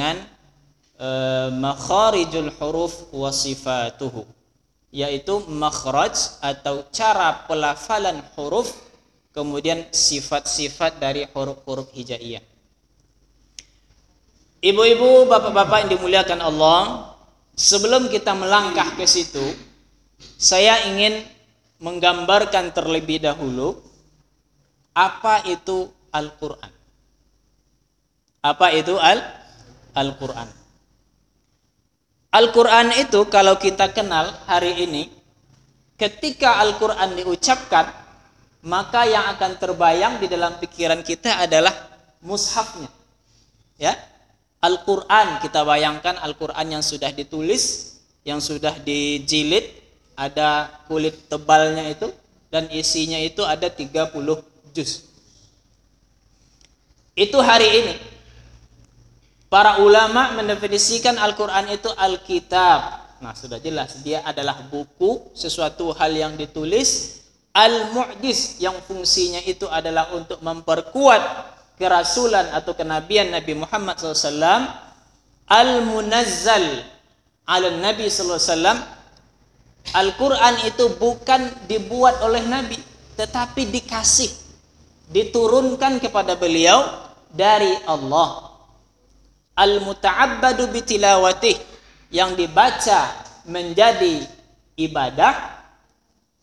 e, makharijul huruf wa sifatuhu yaitu makhraj atau cara pelafalan huruf kemudian sifat-sifat dari huruf-huruf hijaiyah Ibu-ibu, bapak-bapak yang dimuliakan Allah, sebelum kita melangkah ke situ, saya ingin menggambarkan terlebih dahulu apa itu Al-Qur'an. Apa itu Al Al-Qur'an? Al-Quran itu kalau kita kenal hari ini, ketika Al-Quran diucapkan, maka yang akan terbayang di dalam pikiran kita adalah mushafnya. Ya, Al-Quran kita bayangkan Al-Quran yang sudah ditulis, yang sudah dijilid, ada kulit tebalnya itu, dan isinya itu ada 30 juz. Itu hari ini Para ulama mendefinisikan Al-Quran itu Alkitab. Nah sudah jelas dia adalah buku, sesuatu hal yang ditulis. Al-Mu'jiz yang fungsinya itu adalah untuk memperkuat kerasulan atau kenabian Nabi Muhammad SAW. Al-Munazzal ala Nabi SAW. Al-Quran itu bukan dibuat oleh Nabi, tetapi dikasih, diturunkan kepada beliau dari Allah al-muta'abbadu bitilawatih yang dibaca menjadi ibadah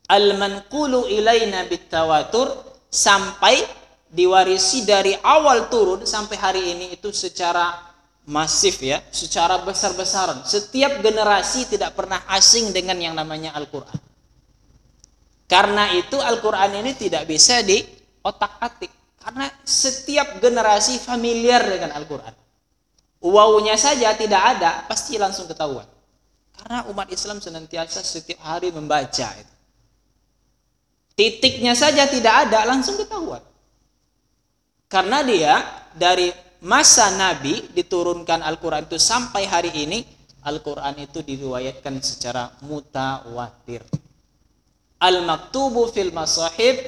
al-manqulu ilaina bitawatur sampai diwarisi dari awal turun sampai hari ini itu secara masif ya, secara besar-besaran. Setiap generasi tidak pernah asing dengan yang namanya Al-Qur'an. Karena itu Al-Qur'an ini tidak bisa di otak-atik karena setiap generasi familiar dengan Al-Qur'an wawunya saja tidak ada, pasti langsung ketahuan. Karena umat Islam senantiasa setiap hari membaca itu. Titiknya saja tidak ada, langsung ketahuan. Karena dia dari masa Nabi diturunkan Al-Quran itu sampai hari ini, Al-Quran itu diriwayatkan secara mutawatir. Al-maktubu fil masahib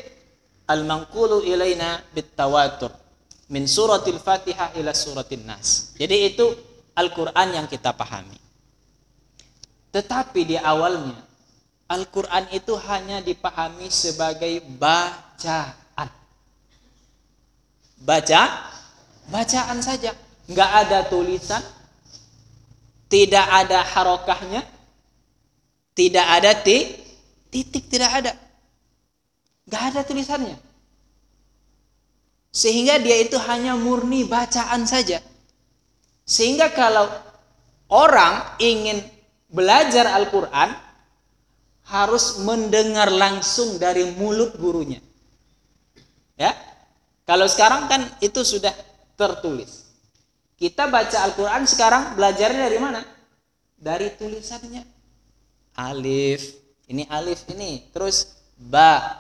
al-manqulu ilaina bitawatur min suratil Fatihah ila suratin Nas. Jadi itu Al-Qur'an yang kita pahami. Tetapi di awalnya Al-Qur'an itu hanya dipahami sebagai bacaan. Baca bacaan saja, nggak ada tulisan, tidak ada harokahnya, tidak ada titik, tidak ada. Nggak ada tulisannya sehingga dia itu hanya murni bacaan saja. Sehingga kalau orang ingin belajar Al-Quran, harus mendengar langsung dari mulut gurunya. Ya, kalau sekarang kan itu sudah tertulis. Kita baca Al-Quran sekarang belajarnya dari mana? Dari tulisannya. Alif, ini alif ini, terus ba,